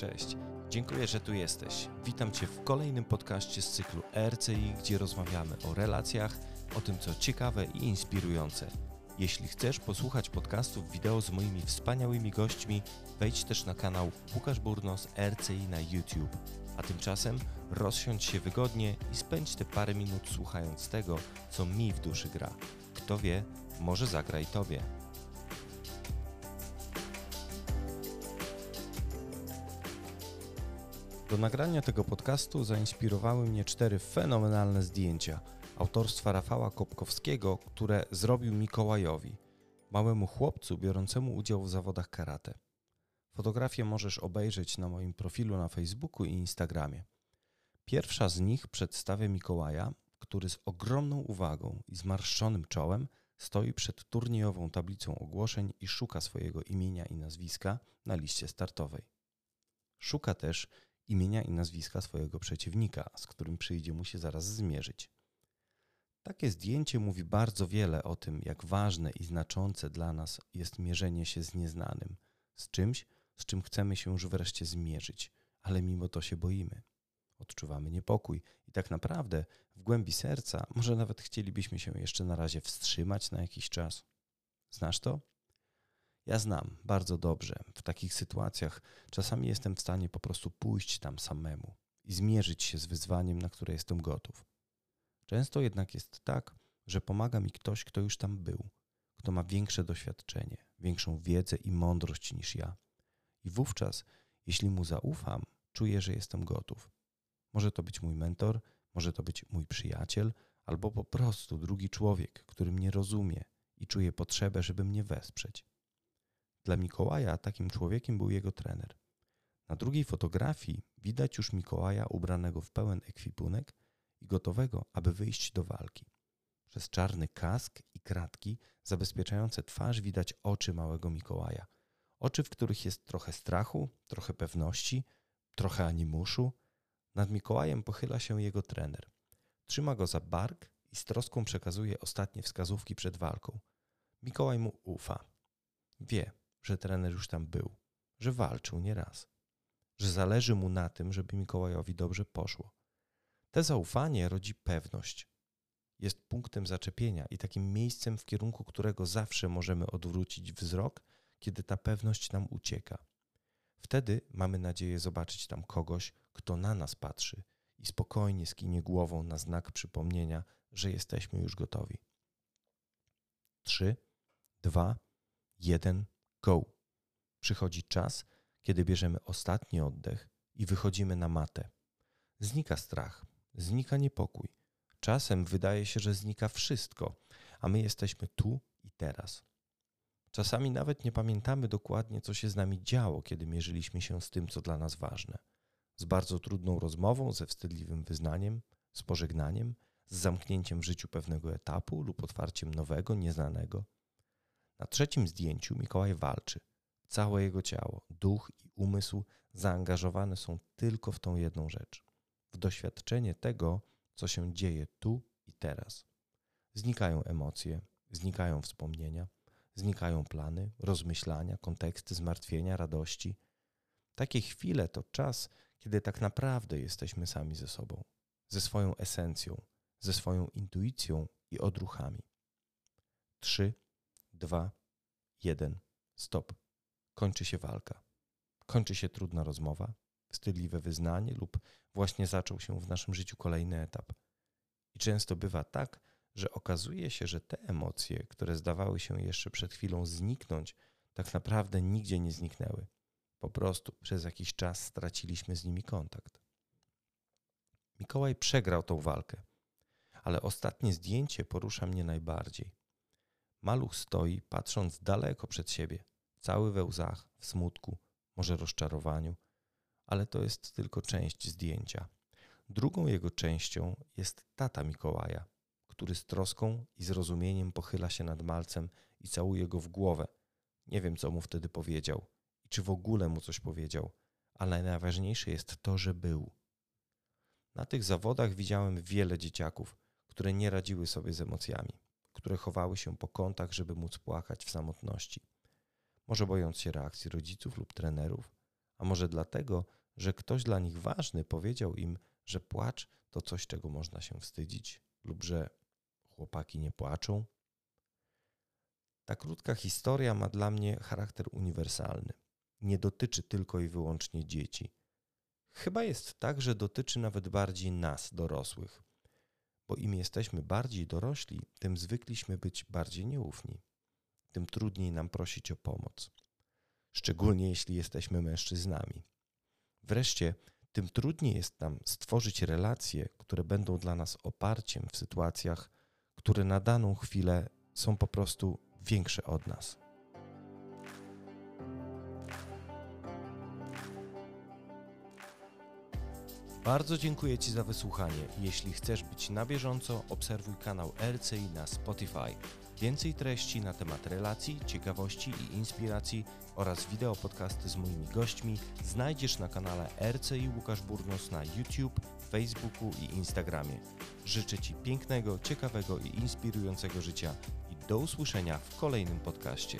Cześć. Dziękuję, że tu jesteś. Witam Cię w kolejnym podcaście z cyklu RCI, gdzie rozmawiamy o relacjach, o tym, co ciekawe i inspirujące. Jeśli chcesz posłuchać podcastów wideo z moimi wspaniałymi gośćmi, wejdź też na kanał Łukasz Burnos RCI na YouTube. A tymczasem rozsiądź się wygodnie i spędź te parę minut słuchając tego, co mi w duszy gra. Kto wie, może zagraj Tobie. Do nagrania tego podcastu zainspirowały mnie cztery fenomenalne zdjęcia autorstwa Rafała Kopkowskiego, które zrobił Mikołajowi, małemu chłopcu biorącemu udział w zawodach karate. Fotografię możesz obejrzeć na moim profilu na Facebooku i Instagramie. Pierwsza z nich przedstawia Mikołaja, który z ogromną uwagą i zmarszczonym czołem stoi przed turniejową tablicą ogłoszeń i szuka swojego imienia i nazwiska na liście startowej. Szuka też imienia i nazwiska swojego przeciwnika, z którym przyjdzie mu się zaraz zmierzyć. Takie zdjęcie mówi bardzo wiele o tym, jak ważne i znaczące dla nas jest mierzenie się z nieznanym, z czymś, z czym chcemy się już wreszcie zmierzyć, ale mimo to się boimy. Odczuwamy niepokój i tak naprawdę w głębi serca może nawet chcielibyśmy się jeszcze na razie wstrzymać na jakiś czas. Znasz to? Ja znam bardzo dobrze. W takich sytuacjach czasami jestem w stanie po prostu pójść tam samemu i zmierzyć się z wyzwaniem, na które jestem gotów. Często jednak jest tak, że pomaga mi ktoś, kto już tam był, kto ma większe doświadczenie, większą wiedzę i mądrość niż ja. I wówczas, jeśli mu zaufam, czuję, że jestem gotów. Może to być mój mentor, może to być mój przyjaciel, albo po prostu drugi człowiek, który mnie rozumie i czuje potrzebę, żeby mnie wesprzeć. Dla Mikołaja takim człowiekiem był jego trener. Na drugiej fotografii widać już Mikołaja ubranego w pełen ekwipunek i gotowego, aby wyjść do walki. Przez czarny kask i kratki zabezpieczające twarz widać oczy małego Mikołaja. Oczy, w których jest trochę strachu, trochę pewności, trochę animuszu. Nad Mikołajem pochyla się jego trener. Trzyma go za bark i z troską przekazuje ostatnie wskazówki przed walką. Mikołaj mu ufa. Wie, że trener już tam był, że walczył nieraz, że zależy mu na tym, żeby Mikołajowi dobrze poszło. Te zaufanie rodzi pewność. Jest punktem zaczepienia i takim miejscem, w kierunku którego zawsze możemy odwrócić wzrok, kiedy ta pewność nam ucieka. Wtedy mamy nadzieję zobaczyć tam kogoś, kto na nas patrzy i spokojnie skinie głową na znak przypomnienia, że jesteśmy już gotowi. Trzy, dwa, jeden, go. Przychodzi czas, kiedy bierzemy ostatni oddech i wychodzimy na matę. Znika strach, znika niepokój. Czasem wydaje się, że znika wszystko, a my jesteśmy tu i teraz. Czasami nawet nie pamiętamy dokładnie, co się z nami działo, kiedy mierzyliśmy się z tym, co dla nas ważne. Z bardzo trudną rozmową, ze wstydliwym wyznaniem, z pożegnaniem, z zamknięciem w życiu pewnego etapu lub otwarciem nowego, nieznanego. Na trzecim zdjęciu Mikołaj walczy. Całe jego ciało, duch i umysł zaangażowane są tylko w tą jedną rzecz w doświadczenie tego, co się dzieje tu i teraz. Znikają emocje, znikają wspomnienia, znikają plany, rozmyślania, konteksty, zmartwienia, radości. Takie chwile to czas, kiedy tak naprawdę jesteśmy sami ze sobą, ze swoją esencją, ze swoją intuicją i odruchami. Trzy, dwa, jeden, stop. Kończy się walka. Kończy się trudna rozmowa, wstydliwe wyznanie lub właśnie zaczął się w naszym życiu kolejny etap. I często bywa tak, że okazuje się, że te emocje, które zdawały się jeszcze przed chwilą zniknąć, tak naprawdę nigdzie nie zniknęły. Po prostu przez jakiś czas straciliśmy z nimi kontakt. Mikołaj przegrał tą walkę, ale ostatnie zdjęcie porusza mnie najbardziej. Maluch stoi, patrząc daleko przed siebie, cały we łzach, w smutku, może rozczarowaniu, ale to jest tylko część zdjęcia. Drugą jego częścią jest tata Mikołaja, który z troską i zrozumieniem pochyla się nad malcem i całuje go w głowę. Nie wiem, co mu wtedy powiedział i czy w ogóle mu coś powiedział, ale najważniejsze jest to, że był. Na tych zawodach widziałem wiele dzieciaków, które nie radziły sobie z emocjami, które chowały się po kątach, żeby móc płakać w samotności. Może bojąc się reakcji rodziców lub trenerów, A może dlatego, że ktoś dla nich ważny powiedział im, że płacz to coś, czego można się wstydzić, lub że chłopaki nie płaczą? Ta krótka historia ma dla mnie charakter uniwersalny. Nie dotyczy tylko i wyłącznie dzieci. Chyba jest tak, że dotyczy nawet bardziej nas, dorosłych, bo im jesteśmy bardziej dorośli, tym zwykliśmy być bardziej nieufni, tym trudniej nam prosić o pomoc, szczególnie jeśli jesteśmy mężczyznami. Wreszcie, tym trudniej jest nam stworzyć relacje, które będą dla nas oparciem w sytuacjach, które na daną chwilę są po prostu większe od nas. Bardzo dziękuję Ci za wysłuchanie. Jeśli chcesz być na bieżąco, obserwuj kanał RCI na Spotify. Więcej treści na temat relacji, ciekawości i inspiracji oraz wideo podcasty z moimi gośćmi znajdziesz na kanale RCI Łukasz Burnos na YouTube, Facebooku i Instagramie. Życzę Ci pięknego, ciekawego i inspirującego życia i do usłyszenia w kolejnym podcaście.